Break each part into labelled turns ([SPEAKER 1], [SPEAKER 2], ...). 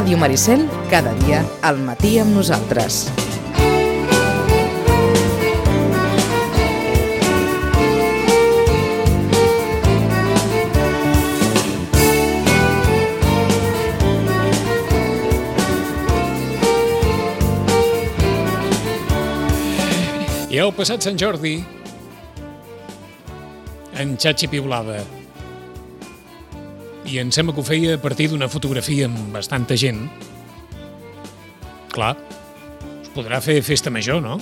[SPEAKER 1] Ràdio Maricel, cada dia al matí amb nosaltres.
[SPEAKER 2] I el passat Sant Jordi, en Xachi piulava. I em sembla que ho feia a partir d'una fotografia amb bastanta gent. Clar, us podrà fer festa major, no?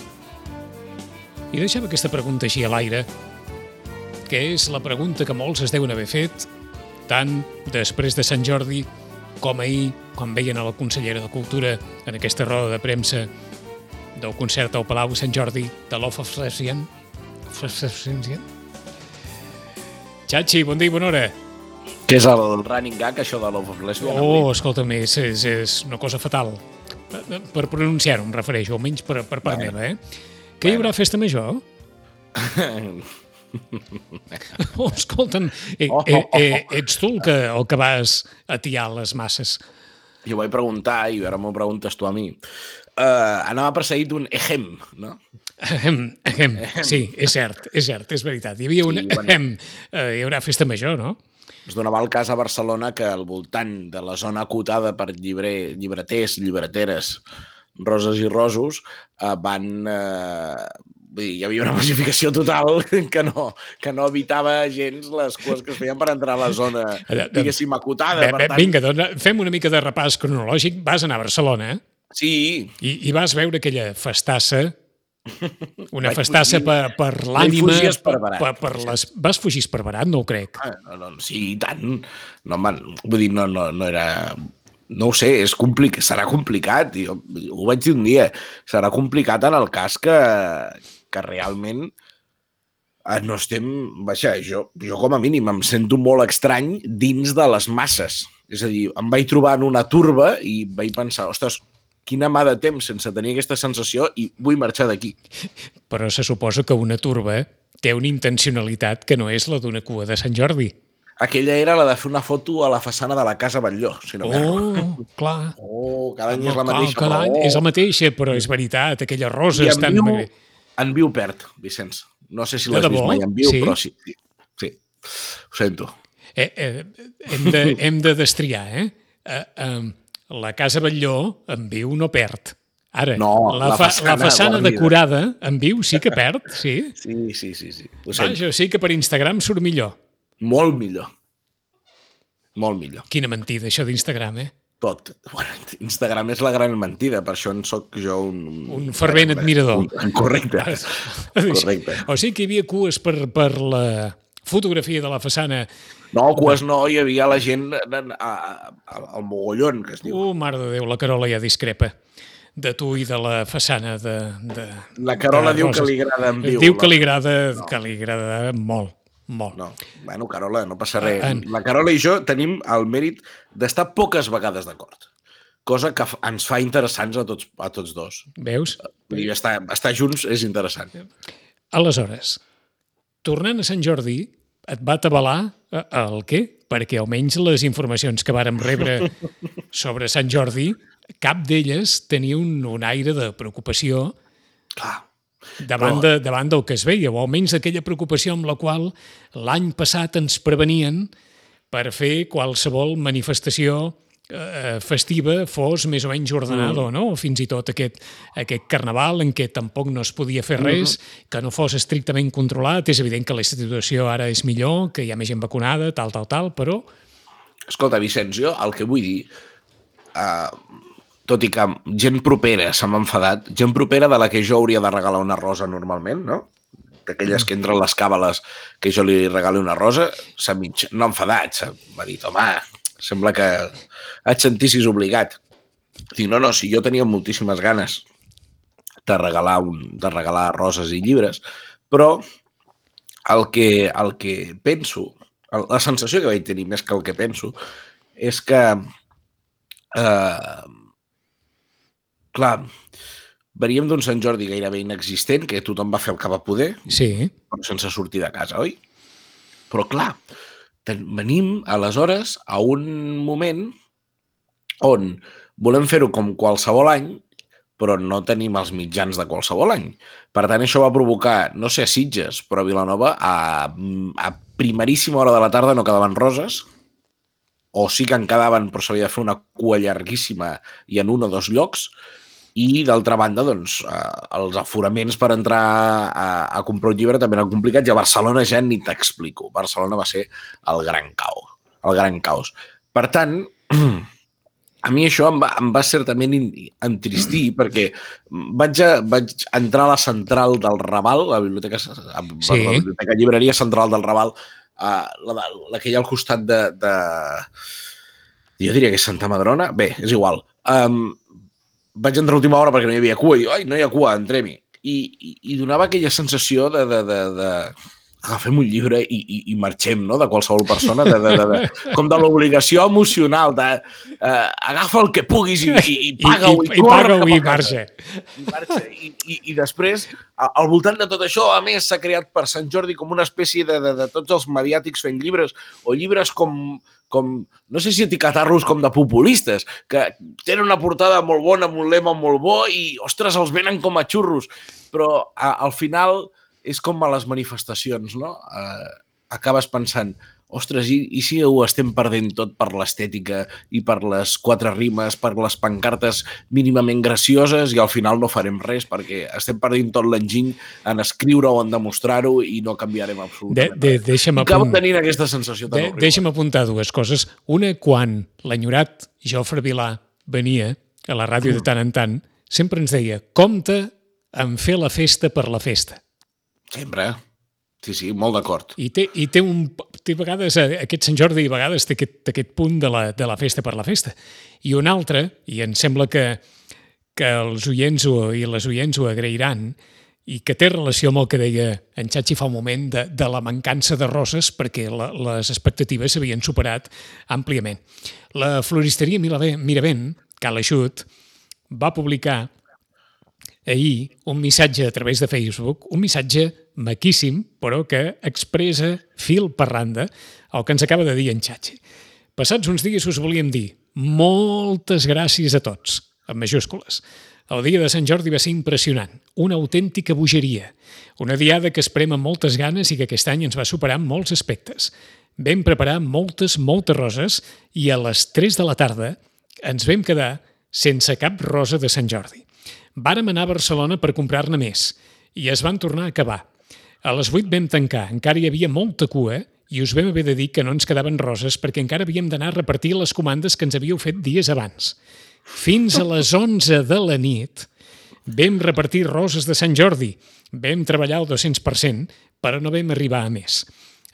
[SPEAKER 2] I deixava aquesta pregunta així a l'aire, que és la pregunta que molts es deuen haver fet, tant després de Sant Jordi com ahir, quan veien a la consellera de Cultura en aquesta roda de premsa del concert al Palau Sant Jordi de Love of Lesbian. Xachi, bon dia i bona hora.
[SPEAKER 3] Què és el running gag, això de Love of Lesbian?
[SPEAKER 2] Oh, escolta'm, és, és, és una cosa fatal. Per pronunciar-ho em refereixo, almenys per, per part
[SPEAKER 3] Bueno.
[SPEAKER 2] meva, eh? Que hi haurà festa major? Oh, escolta'm, eh,
[SPEAKER 3] Oh,
[SPEAKER 2] eh, eh, ets tu el que, el que vas atiar les masses.
[SPEAKER 3] Jo vaig preguntar, i ara m'ho preguntes tu a mi. Uh, anava precedit d'un ehem, no?
[SPEAKER 2] Ahem, ahem. Sí, és cert, és cert, és veritat. Hi havia un
[SPEAKER 3] Sí, bueno.
[SPEAKER 2] Eh, hi haurà festa major, no?
[SPEAKER 3] Es donava el cas a Barcelona que al voltant de la zona acotada per llibre, llibreters, llibreteres, roses i rosos, uh, van... Uh, vull dir, hi havia una pacificació total que no, que no evitava gens les coses que es feien per entrar a la zona,
[SPEAKER 2] Eh,
[SPEAKER 3] diguéssim, acotada.
[SPEAKER 2] Bé,
[SPEAKER 3] Per
[SPEAKER 2] bé,
[SPEAKER 3] tant,
[SPEAKER 2] vinga, doncs fem una mica de repàs cronològic. Vas anar a Barcelona eh?
[SPEAKER 3] Sí,
[SPEAKER 2] i, i vas veure aquella festassa, una festassa per, per l'ànima...
[SPEAKER 3] fugir esparverat.
[SPEAKER 2] Per, per les... Vas fugir esparverat? No ho crec.
[SPEAKER 3] Ah, No, no, sí, i tant. No, man, vull dir, no, no, no era... No ho sé, és complicat, serà complicat. Jo, ho vaig dir un dia. Serà complicat en el cas que, que realment eh, no estem... Vaja, jo, jo com a mínim em sento molt estrany dins de les masses. És a dir, em vaig trobar en una turba i vaig pensar, ostres, quina mà de temps sense tenir aquesta sensació i vull marxar d'aquí.
[SPEAKER 2] Però se suposa que una turba té una intencionalitat que no és la d'una cua de Sant Jordi.
[SPEAKER 3] Aquella era la de fer una foto a la façana de la Casa Batlló, si no.
[SPEAKER 2] Oh, clar.
[SPEAKER 3] Oh, cada any és la
[SPEAKER 2] Clar,
[SPEAKER 3] mateixa.
[SPEAKER 2] cada any
[SPEAKER 3] raó.
[SPEAKER 2] és la mateixa, però és veritat, aquelles
[SPEAKER 3] I
[SPEAKER 2] roses
[SPEAKER 3] en
[SPEAKER 2] tan...
[SPEAKER 3] viu, en viu perd, Vicenç. No sé si l'has vist mai en viu,
[SPEAKER 2] Sí?
[SPEAKER 3] però sí. sí. Sí, ho sento.
[SPEAKER 2] Eh, eh, hem, de, hem de destriar, eh? eh, eh la Casa Batlló en viu no perd. Ara,
[SPEAKER 3] No,
[SPEAKER 2] la,
[SPEAKER 3] la
[SPEAKER 2] fa,
[SPEAKER 3] façana,
[SPEAKER 2] la façana decorada en viu sí que perd, sí.
[SPEAKER 3] Sí, sí, sí. sí. Ho.
[SPEAKER 2] Vaja, sí que per Instagram surt millor.
[SPEAKER 3] Molt millor. Molt millor.
[SPEAKER 2] Quina mentida, això d'Instagram, eh?
[SPEAKER 3] Tot. Bueno, Instagram és la gran mentida, per això en sóc jo un...
[SPEAKER 2] Un fervent admirador.
[SPEAKER 3] Un, correcte. Correcte.
[SPEAKER 2] O sigui que hi havia cues per, per la fotografia de la façana.
[SPEAKER 3] No, cues no, hi havia la gent al mogollon, que es diu.
[SPEAKER 2] Uh, mare de Déu, la Carola ja discrepa de tu i de la façana de... de
[SPEAKER 3] La Carola
[SPEAKER 2] de
[SPEAKER 3] diu que li agrada en viu.
[SPEAKER 2] Diu que li agrada, que li agrada molt, molt.
[SPEAKER 3] No, bueno, Carola, no passa res.
[SPEAKER 2] En-
[SPEAKER 3] La Carola i jo tenim el mèrit d'estar poques vegades d'acord. Cosa que ens fa interessants a tots, a tots dos.
[SPEAKER 2] Veus?
[SPEAKER 3] Vull dir, estar, estar junts és interessant.
[SPEAKER 2] Aleshores, tornant a Sant Jordi, et va atabalar eh, el què? Perquè almenys les informacions que vàrem rebre sobre Sant Jordi, cap d'elles tenia un, un aire de preocupació
[SPEAKER 3] Clar.
[SPEAKER 2] davant, de, davant del que es veia, o almenys aquella preocupació amb la qual l'any passat ens prevenien per fer qualsevol manifestació festiva fos més o menys ordenada o no, fins i tot aquest, aquest carnaval en què tampoc no es podia fer res, que no fos estrictament controlat. És evident que la situació ara és millor, que hi ha més gent vacunada, tal, tal, tal, però
[SPEAKER 3] Escolta, Vicenç, jo el que vull dir, uh, tot i que gent propera se m'ha enfadat, gent propera de la que jo hauria de regalar una rosa normalment, no? D'aquelles que entren les càbales que jo li regali una rosa, s'ha mig... no enfadat, s'ha- dit, home, sembla que et sentissis obligat. Dic, no, no, si jo tenia moltíssimes ganes de regalar, un, de regalar roses i llibres, però el que, el que penso, la sensació que vaig tenir més que el que penso, és que, eh, clar, veníem d'un Sant Jordi gairebé inexistent, que tothom va fer el que va poder,
[SPEAKER 2] sí,
[SPEAKER 3] però sense sortir de casa, oi? Però clar, venim aleshores a un moment on volem fer-ho com qualsevol any, però no tenim els mitjans de qualsevol any. Per tant, això va provocar, no sé a Sitges, però a Vilanova, a, a primeríssima hora de la tarda no quedaven roses, o sí que en quedaven, però s'havia de fer una cua llarguíssima i en un o dos llocs, i d'altra banda, doncs, eh, els aforaments per entrar a, a comprar un llibre també eren complicats i a Barcelona ja ni t'explico. Barcelona va ser el gran caos. El gran caos. Per tant, a mi això em va, em va certament entristir perquè vaig, a, vaig entrar a la central del Raval, la biblioteca, sí. la biblioteca llibreria central del Raval, uh, la, la que hi ha al costat de, de... Jo diria que és Santa Madrona. Bé, és igual. Um, vaig entrar a última hora perquè no hi havia cua i ai, no hi ha cua, entrem-hi. I, i, I donava aquella sensació de, de, de, de agafem un llibre i, i, i marxem, no?, de qualsevol persona, de, de, de, de, com de l'obligació emocional, de uh, agafa el que puguis i, i, i paga-ho i, i, i, i paga-ho
[SPEAKER 2] i marxa.
[SPEAKER 3] I, marxa. I, i, I després, al voltant de tot això, a més, s'ha creat per Sant Jordi com una espècie de, de, de tots els mediàtics fent llibres, o llibres com, com, no sé si etiquetar-los com de populistes, que tenen una portada molt bona, amb un lema molt bo i, ostres, els venen com a xurros. Però a, al final és com a les manifestacions, no? Eh, acabes pensant, ostres, i, i si ho estem perdent tot per l'estètica i per les quatre rimes, per les pancartes mínimament gracioses i al final no farem res perquè estem perdent tot l'enginy en escriure o en demostrar-ho i no canviarem absolutament
[SPEAKER 2] de, de, deixa'm
[SPEAKER 3] res. Acabo tenint aquesta sensació
[SPEAKER 2] de, Deixa'm apuntar dues coses. Una, quan l'enyorat Jofre Vilà venia a la ràdio de tant en tant, sempre ens deia, compte en fer la festa per la festa.
[SPEAKER 3] Sempre. Sí, sí, molt d'acord.
[SPEAKER 2] I té, i té un... Té vegades, eh, aquest Sant Jordi, a vegades té aquest, aquest punt de la, de la festa per la festa. I un altre, i em sembla que, que els oients ho, i les oients ho agrairan, i que té relació amb el que deia en Xachi fa un moment de, de la mancança de roses perquè la, les expectatives s'havien superat àmpliament. La floristeria Miravent, Cal Aixut, va publicar ahir un missatge a través de Facebook, un missatge maquíssim, però que expressa fil per randa el que ens acaba de dir en Xatxi. Passats uns dies us volíem dir moltes gràcies a tots, amb majúscules. El dia de Sant Jordi va ser impressionant, una autèntica bogeria, una diada que esperem amb moltes ganes i que aquest any ens va superar en molts aspectes. Vam preparar moltes, moltes roses i a les 3 de la tarda ens vam quedar sense cap rosa de Sant Jordi. Vàrem anar a Barcelona per comprar-ne més i es van tornar a acabar. A les 8 vam tancar, encara hi havia molta cua i us vam haver de dir que no ens quedaven roses perquè encara havíem d'anar a repartir les comandes que ens havíeu fet dies abans. Fins a les 11 de la nit vam repartir roses de Sant Jordi, vam treballar al 200%, però no vam arribar a més.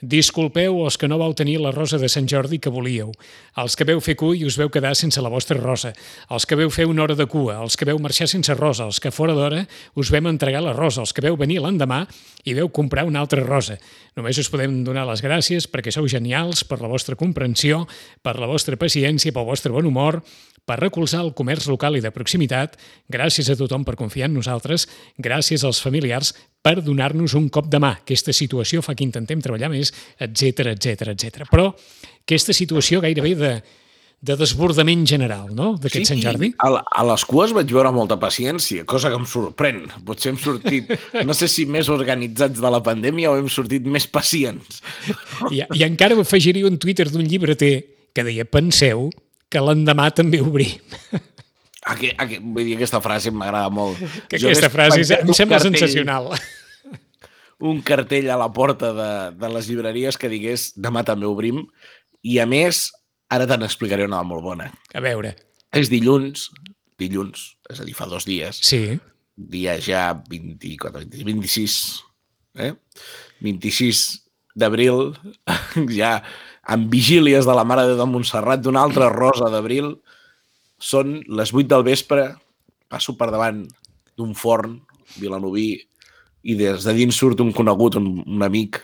[SPEAKER 2] Disculpeu els que no vau tenir la rosa de Sant Jordi que volíeu, els que veu fer cua i us veu quedar sense la vostra rosa, els que veu fer una hora de cua, els que veu marxar sense rosa, els que fora d'hora us vam entregar la rosa, els que veu venir l'endemà i veu comprar una altra rosa. Només us podem donar les gràcies perquè sou genials, per la vostra comprensió, per la vostra paciència, pel vostre bon humor, per recolzar el comerç local i de proximitat, gràcies a tothom per confiar en nosaltres, gràcies als familiars per donar-nos un cop de mà. Aquesta situació fa que intentem treballar més, etc etc etc. Però aquesta situació gairebé de, de desbordament general, no?, d'aquest sí, Sant Jordi.
[SPEAKER 3] A, a les cues vaig veure molta paciència, cosa que em sorprèn. Potser hem sortit, no sé si més organitzats de la pandèmia o hem sortit més pacients.
[SPEAKER 2] I, i encara afegiria un Twitter d'un llibreter que deia, penseu que l'endemà també obrim.
[SPEAKER 3] Aquest, aquest, vull dir, aquesta frase m'agrada molt.
[SPEAKER 2] Que jo aquesta frase em sembla cartell, sensacional.
[SPEAKER 3] Un cartell a la porta de, de les llibreries que digués demà també obrim i a més, ara te n'explicaré una molt bona.
[SPEAKER 2] A veure.
[SPEAKER 3] És dilluns, dilluns, és a dir, fa dos dies.
[SPEAKER 2] Sí.
[SPEAKER 3] Dia ja 24, 26, eh? 26 d'abril, ja amb vigílies de la Mare de Montserrat d'una altra rosa d'abril, són les 8 del vespre, passo per davant d'un forn vilanoví i des de dins surt un conegut, un, un amic,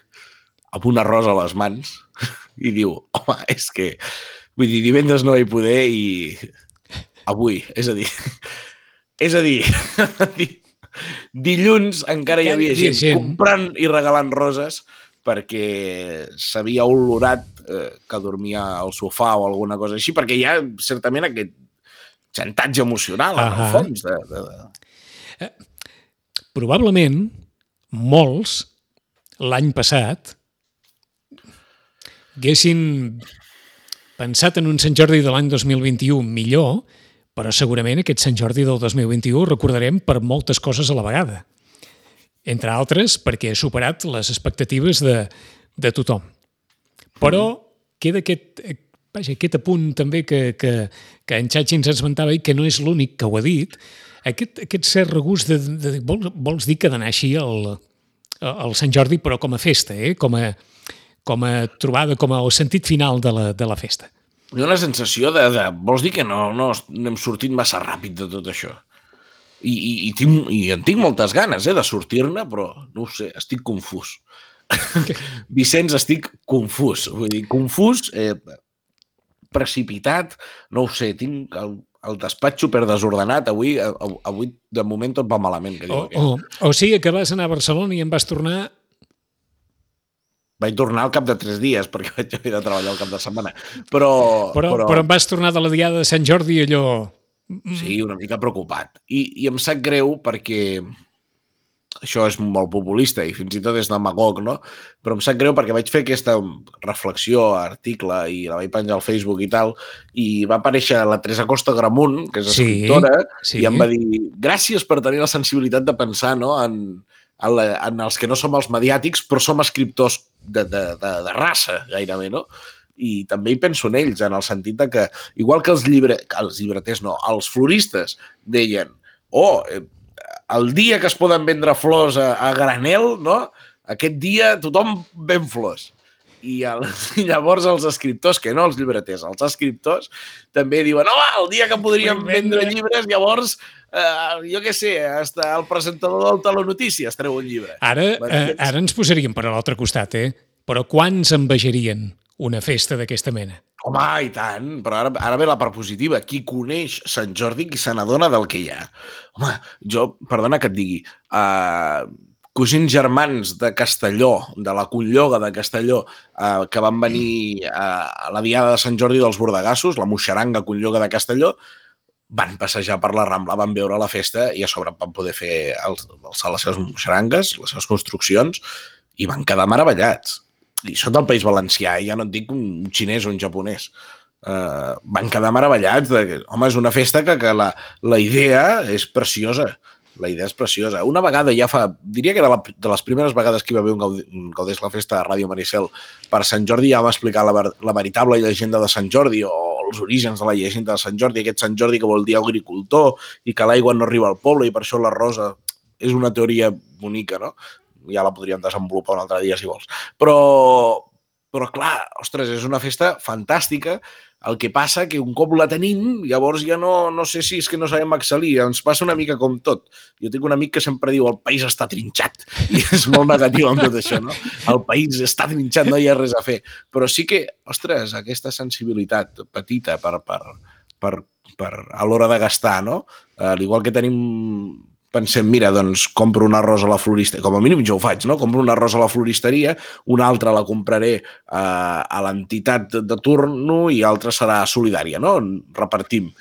[SPEAKER 3] amb una rosa a les mans i diu, home, és que vull dir, divendres no hi poder i avui, és a dir, és a dir, dilluns encara hi havia gent, gent. comprant i regalant roses perquè s'havia olorat eh, que dormia al sofà o alguna cosa així, perquè ja certament aquest, xantatge emocional, en el fons. De, de, de...
[SPEAKER 2] Probablement, molts, l'any passat, haguessin pensat en un Sant Jordi de l'any 2021 millor, però segurament aquest Sant Jordi del 2021 el recordarem per moltes coses a la vegada. Entre altres, perquè ha superat les expectatives de, de tothom. Però queda aquest, eh, vaja, aquest apunt també que, que, que en Xachi ens esmentava i que no és l'únic que ho ha dit, aquest, aquest cert regust de, de, de vols, vols dir que d'anar així al, al Sant Jordi, però com a festa, eh? com, a, com a trobada, com a el sentit final de la, de la festa.
[SPEAKER 3] Ha una sensació de, de... Vols dir que no, no n'hem sortit massa ràpid de tot això? I, i, i, tinc, i en tinc moltes ganes eh, de sortir-ne, però no sé, estic confús. Vicenç, estic confús. Vull dir, confús, eh, precipitat, no ho sé, tinc el, el despatx super desordenat. Avui, avui, de moment, tot va malament. Que
[SPEAKER 2] O, o, o sigui que vas anar a Barcelona i en vas tornar...
[SPEAKER 3] Vaig tornar al cap de tres dies, perquè vaig haver de treballar al cap de setmana. Però,
[SPEAKER 2] Però, però, però en vas tornar de la diada de Sant Jordi allò...
[SPEAKER 3] Sí, una mica preocupat. I, I em sap greu perquè això és molt populista i fins i tot és demagog, no? Però em sap greu perquè vaig fer aquesta reflexió, article, i la vaig penjar al Facebook i tal, i va aparèixer la Teresa Costa Gramunt, que és
[SPEAKER 2] Sí,
[SPEAKER 3] escriptora,
[SPEAKER 2] sí.
[SPEAKER 3] i em va dir gràcies per tenir la sensibilitat de pensar no, en, en, la, en els que no som els mediàtics, però som escriptors de, de, de, de raça, gairebé, no? i també hi penso en ells, en el sentit de que, igual que els, llibre, els llibreters, no, els floristes deien, oh, eh, el dia que es poden vendre flors a, a granel, no? aquest dia tothom ven flors. I, el, I llavors els escriptors, que no els llibreters, els escriptors també diuen, oh, el dia que podríem vendre
[SPEAKER 2] vendre."
[SPEAKER 3] llibres, llavors, eh, jo què sé, hasta el presentador del Telenotícies treu un llibre.
[SPEAKER 2] Ara, eh, ara ens posaríem per a l'altre costat, eh? Però quants envejarien una festa d'aquesta mena?
[SPEAKER 3] Home, i tant, però ara, ara ve la part positiva. Qui coneix Sant Jordi, qui se n'adona del que hi ha. Home, jo, perdona que et digui, uh, cosins germans de Castelló, de la Colloga de Castelló, uh, que van venir uh, a la diada de Sant Jordi dels Bordegassos, la moixaranga Colloga de Castelló, van passejar per la Rambla, van veure la festa i a sobre van poder fer els, els, les seves moixarangues, les seves construccions, i van quedar meravellats. I són del País Valencià, ja no et dic un xinès o un japonès. Uh, van quedar meravellats. De, home, és una festa que, que la, la idea és preciosa. La idea és preciosa. Una vegada ja fa... Diria que era la, de les primeres vegades que hi va haver un, Gaudí, Gaudés la Festa a Ràdio Maricel per Sant Jordi ja va explicar la, la veritable llegenda de Sant Jordi o els orígens de la llegenda de Sant Jordi, aquest Sant Jordi que vol dir agricultor i que l'aigua no arriba al poble i per això la rosa és una teoria bonica, no? Ja la podríem desenvolupar un altre dia, si vols. Però, però clar, ostres, és una festa fantàstica. El que passa que un cop la tenim, llavors ja no, no sé si és que no sabem excel·lir. Ens passa una mica com tot. Jo tinc un amic que sempre diu el país està trinxat i és molt negatiu amb tot això, no? El país està trinxat, no hi ha res a fer. Però sí que, ostres, aquesta sensibilitat petita per, per, per, per a l'hora de gastar, no? Al igual que tenim pensem, mira, doncs compro un arròs a la floristeria, com a mínim jo ho faig, no? Compro un arròs a la floristeria, una altra la compraré eh, a l'entitat de, de turno i altra serà solidària, no? Repartim.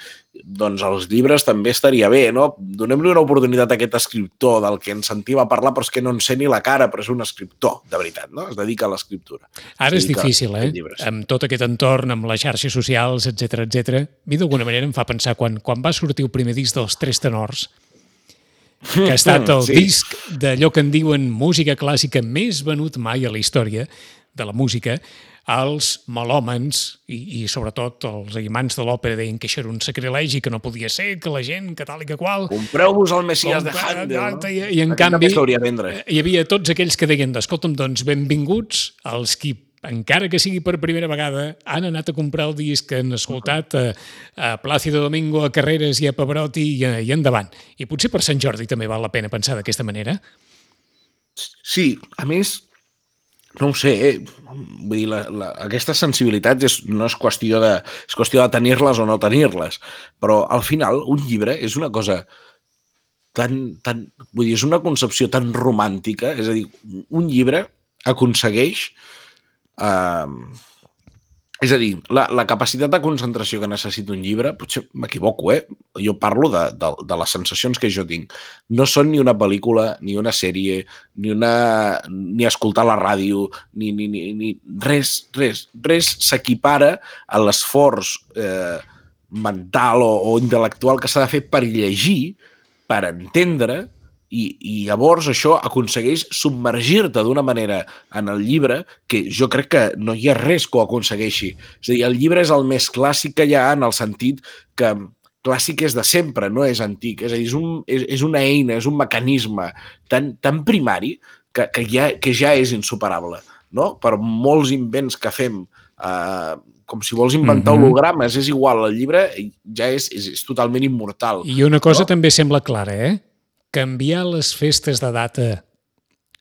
[SPEAKER 3] Doncs els llibres també estaria bé, no? Donem-li una oportunitat a aquest escriptor del que ens sentim a parlar, però és que no en sé ni la cara, però és un escriptor, de veritat, no? Es dedica a l'escriptura.
[SPEAKER 2] Ara és difícil, eh? Amb tot aquest entorn, amb les xarxes socials, etc etc. A mi d'alguna manera em fa pensar quan, quan va sortir el primer disc dels Tres Tenors, que ha estat el
[SPEAKER 3] Sí.
[SPEAKER 2] disc d'allò que en diuen música clàssica més venut mai a la història de la música, els melòmens i, i sobretot els imants de l'òpera deien que això era un sacrilegi, que no podia ser, que la gent, que tal i que qual...
[SPEAKER 3] Compreu-vos el Messias de Handel, no?
[SPEAKER 2] I, i en
[SPEAKER 3] Aquest
[SPEAKER 2] canvi eh, hi havia tots aquells que deien, escolta'm, doncs benvinguts els qui encara que sigui per primera vegada, han anat a comprar el disc que han escoltat a, a Plàcido Domingo, a Carreras i a Pavarotti i, a- i endavant. I potser per Sant Jordi també val la pena pensar d'aquesta manera.
[SPEAKER 3] Sí, a més, no ho sé, eh? vull dir, la, la, aquestes sensibilitats és, no és qüestió de, és qüestió de tenir-les o no tenir-les, però al final un llibre és una cosa tan, tan, vull dir, és una concepció tan romàntica, és a dir, un llibre aconsegueix eh, És a dir, la, la capacitat de concentració que necessita un llibre, potser m'equivoco, eh? Jo parlo de, de, de les sensacions que jo tinc. No són ni una pel·lícula, ni una sèrie, ni, una, ni escoltar la ràdio, ni, ni, ni, ni res, res. Res s'equipara a l'esforç eh, mental o, o intel·lectual que s'ha de fer per llegir, per entendre, i, i llavors això aconsegueix submergir-te d'una manera en el llibre que jo crec que no hi ha res que ho aconsegueixi. És a dir, el llibre és el més clàssic que hi ha en el sentit que clàssic és de sempre, no és antic. És a dir, és, un, és, és una eina, és un mecanisme tan, tan primari que, que, ja, que ja és insuperable. No? Per molts invents que fem, eh, com si vols inventar mm -hmm. hologrames, és igual, el llibre ja és, és, és totalment immortal.
[SPEAKER 2] I una cosa no? també sembla clara, eh? Canviar les festes de data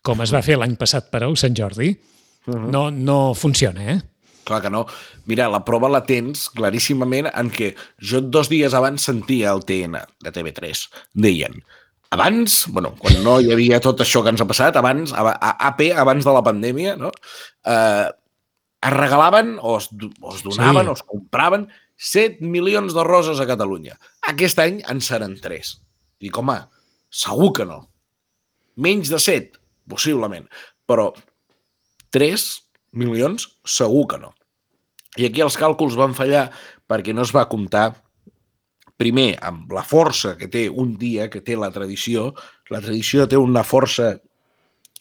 [SPEAKER 2] com es va fer l'any passat per al Sant Jordi uh -huh. no, no funciona, eh?
[SPEAKER 3] Clar que no. Mira, la prova la tens claríssimament en què jo dos dies abans sentia el TN de TV3. Deien, abans, bueno, quan no hi havia tot això que ens ha passat, abans, a AP, abans de la pandèmia, no? eh, es regalaven o es, o es donaven sí. o es compraven 7 milions de roses a Catalunya. Aquest any en seran 3. Dic, home, Segur que no. Menys de 7, possiblement. Però 3 milions, segur que no. I aquí els càlculs van fallar perquè no es va comptar primer amb la força que té un dia, que té la tradició. La tradició té una força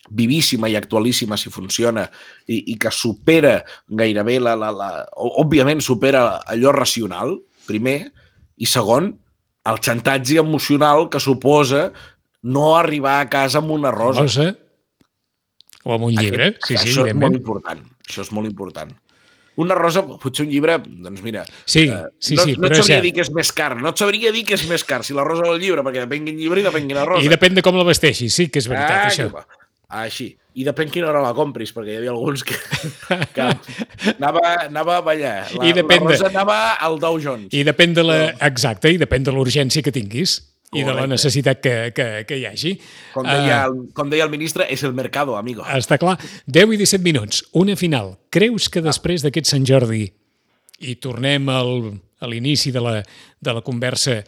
[SPEAKER 3] vivíssima i actualíssima si funciona i, i que supera gairebé la, la, la... Òbviament supera allò racional, primer, i segon, el xantatge emocional que suposa no arribar a casa amb una rosa.
[SPEAKER 2] Rosa? O amb un llibre, Aquest, sí, sí,
[SPEAKER 3] Això és molt important, això és molt important. Una rosa, potser un llibre, doncs mira...
[SPEAKER 2] Sí, eh, sí,
[SPEAKER 3] no,
[SPEAKER 2] sí.
[SPEAKER 3] No et sabria dir que és més car, no et sabria dir que és més car si la rosa o el llibre, perquè depèn quin llibre i depèn quina rosa.
[SPEAKER 2] I depèn de com la vesteixis, sí que és veritat, ah, això.
[SPEAKER 3] Així. I depèn quina hora la compris, perquè hi havia alguns que, que anava, anava a ballar. La, I depèn la Rosa de... anava al Dow Jones.
[SPEAKER 2] I depèn de la... Exacte, i depèn de l'urgència que tinguis. Correcte. i de la necessitat que, que, que hi hagi.
[SPEAKER 3] Com deia, uh, el, com deia el ministre, és el mercado, amigo.
[SPEAKER 2] Està clar. 10 i 17 minuts, una final. Creus que després d'aquest Sant Jordi, i tornem al, a l'inici de, la, de la conversa,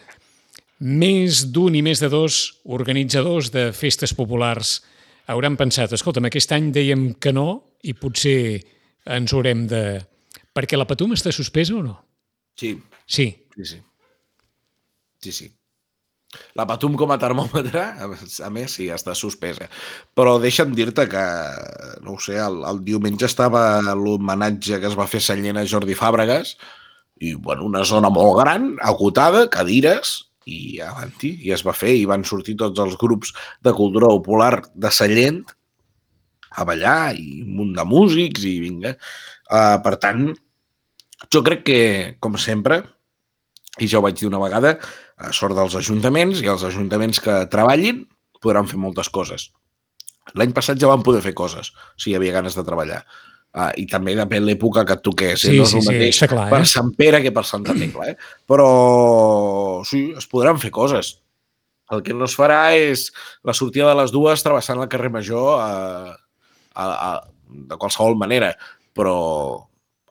[SPEAKER 2] més d'un i més de dos organitzadors de festes populars hauran pensat, escolta'm, aquest any dèiem que no i potser ens haurem de... Perquè la Patum està suspesa o no?
[SPEAKER 3] Sí.
[SPEAKER 2] Sí.
[SPEAKER 3] Sí, sí. Sí, sí. La Patum com a termòmetre, a més, sí, està suspesa. Però deixa'm dir-te que, no ho sé, el, el diumenge estava l'homenatge que es va fer a Sallent a Jordi Fàbregas i, bueno, una zona molt gran, acotada, cadires, i avanti, i es va fer, i van sortir tots els grups de cultura popular de Sallent a ballar, i un munt de músics, i vinga. Uh, per tant, jo crec que, com sempre, i ja ho vaig dir una vegada, uh, sort dels ajuntaments, i els ajuntaments que treballin podran fer moltes coses. L'any passat ja van poder fer coses, si hi havia ganes de treballar. Uh, I també depèn l'època que et toqués.
[SPEAKER 2] Sí,
[SPEAKER 3] eh? no
[SPEAKER 2] és sí, el mateix
[SPEAKER 3] sí,
[SPEAKER 2] clar,
[SPEAKER 3] per
[SPEAKER 2] eh?
[SPEAKER 3] Sant Pere que per Santa Tecla. Eh? Però sí, es podran fer coses. El que no es farà és la sortida de les dues travessant el carrer Major a, a, a, de qualsevol manera. Però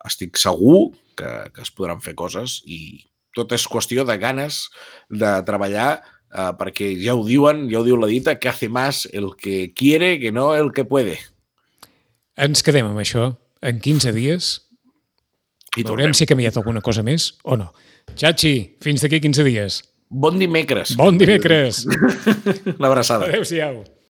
[SPEAKER 3] estic segur que, que es podran fer coses i tot és qüestió de ganes de treballar eh, perquè ja ho diuen, ja ho diu la dita, que hace más el que quiere que no el que puede.
[SPEAKER 2] Ens quedem amb això. En 15 dies i veurem si ha canviat alguna cosa més o no. Xachi, fins d'aquí 15 dies.
[SPEAKER 3] Bon dimecres.
[SPEAKER 2] Bon dimecres.
[SPEAKER 3] L'abraçada.
[SPEAKER 2] Adéu-siau.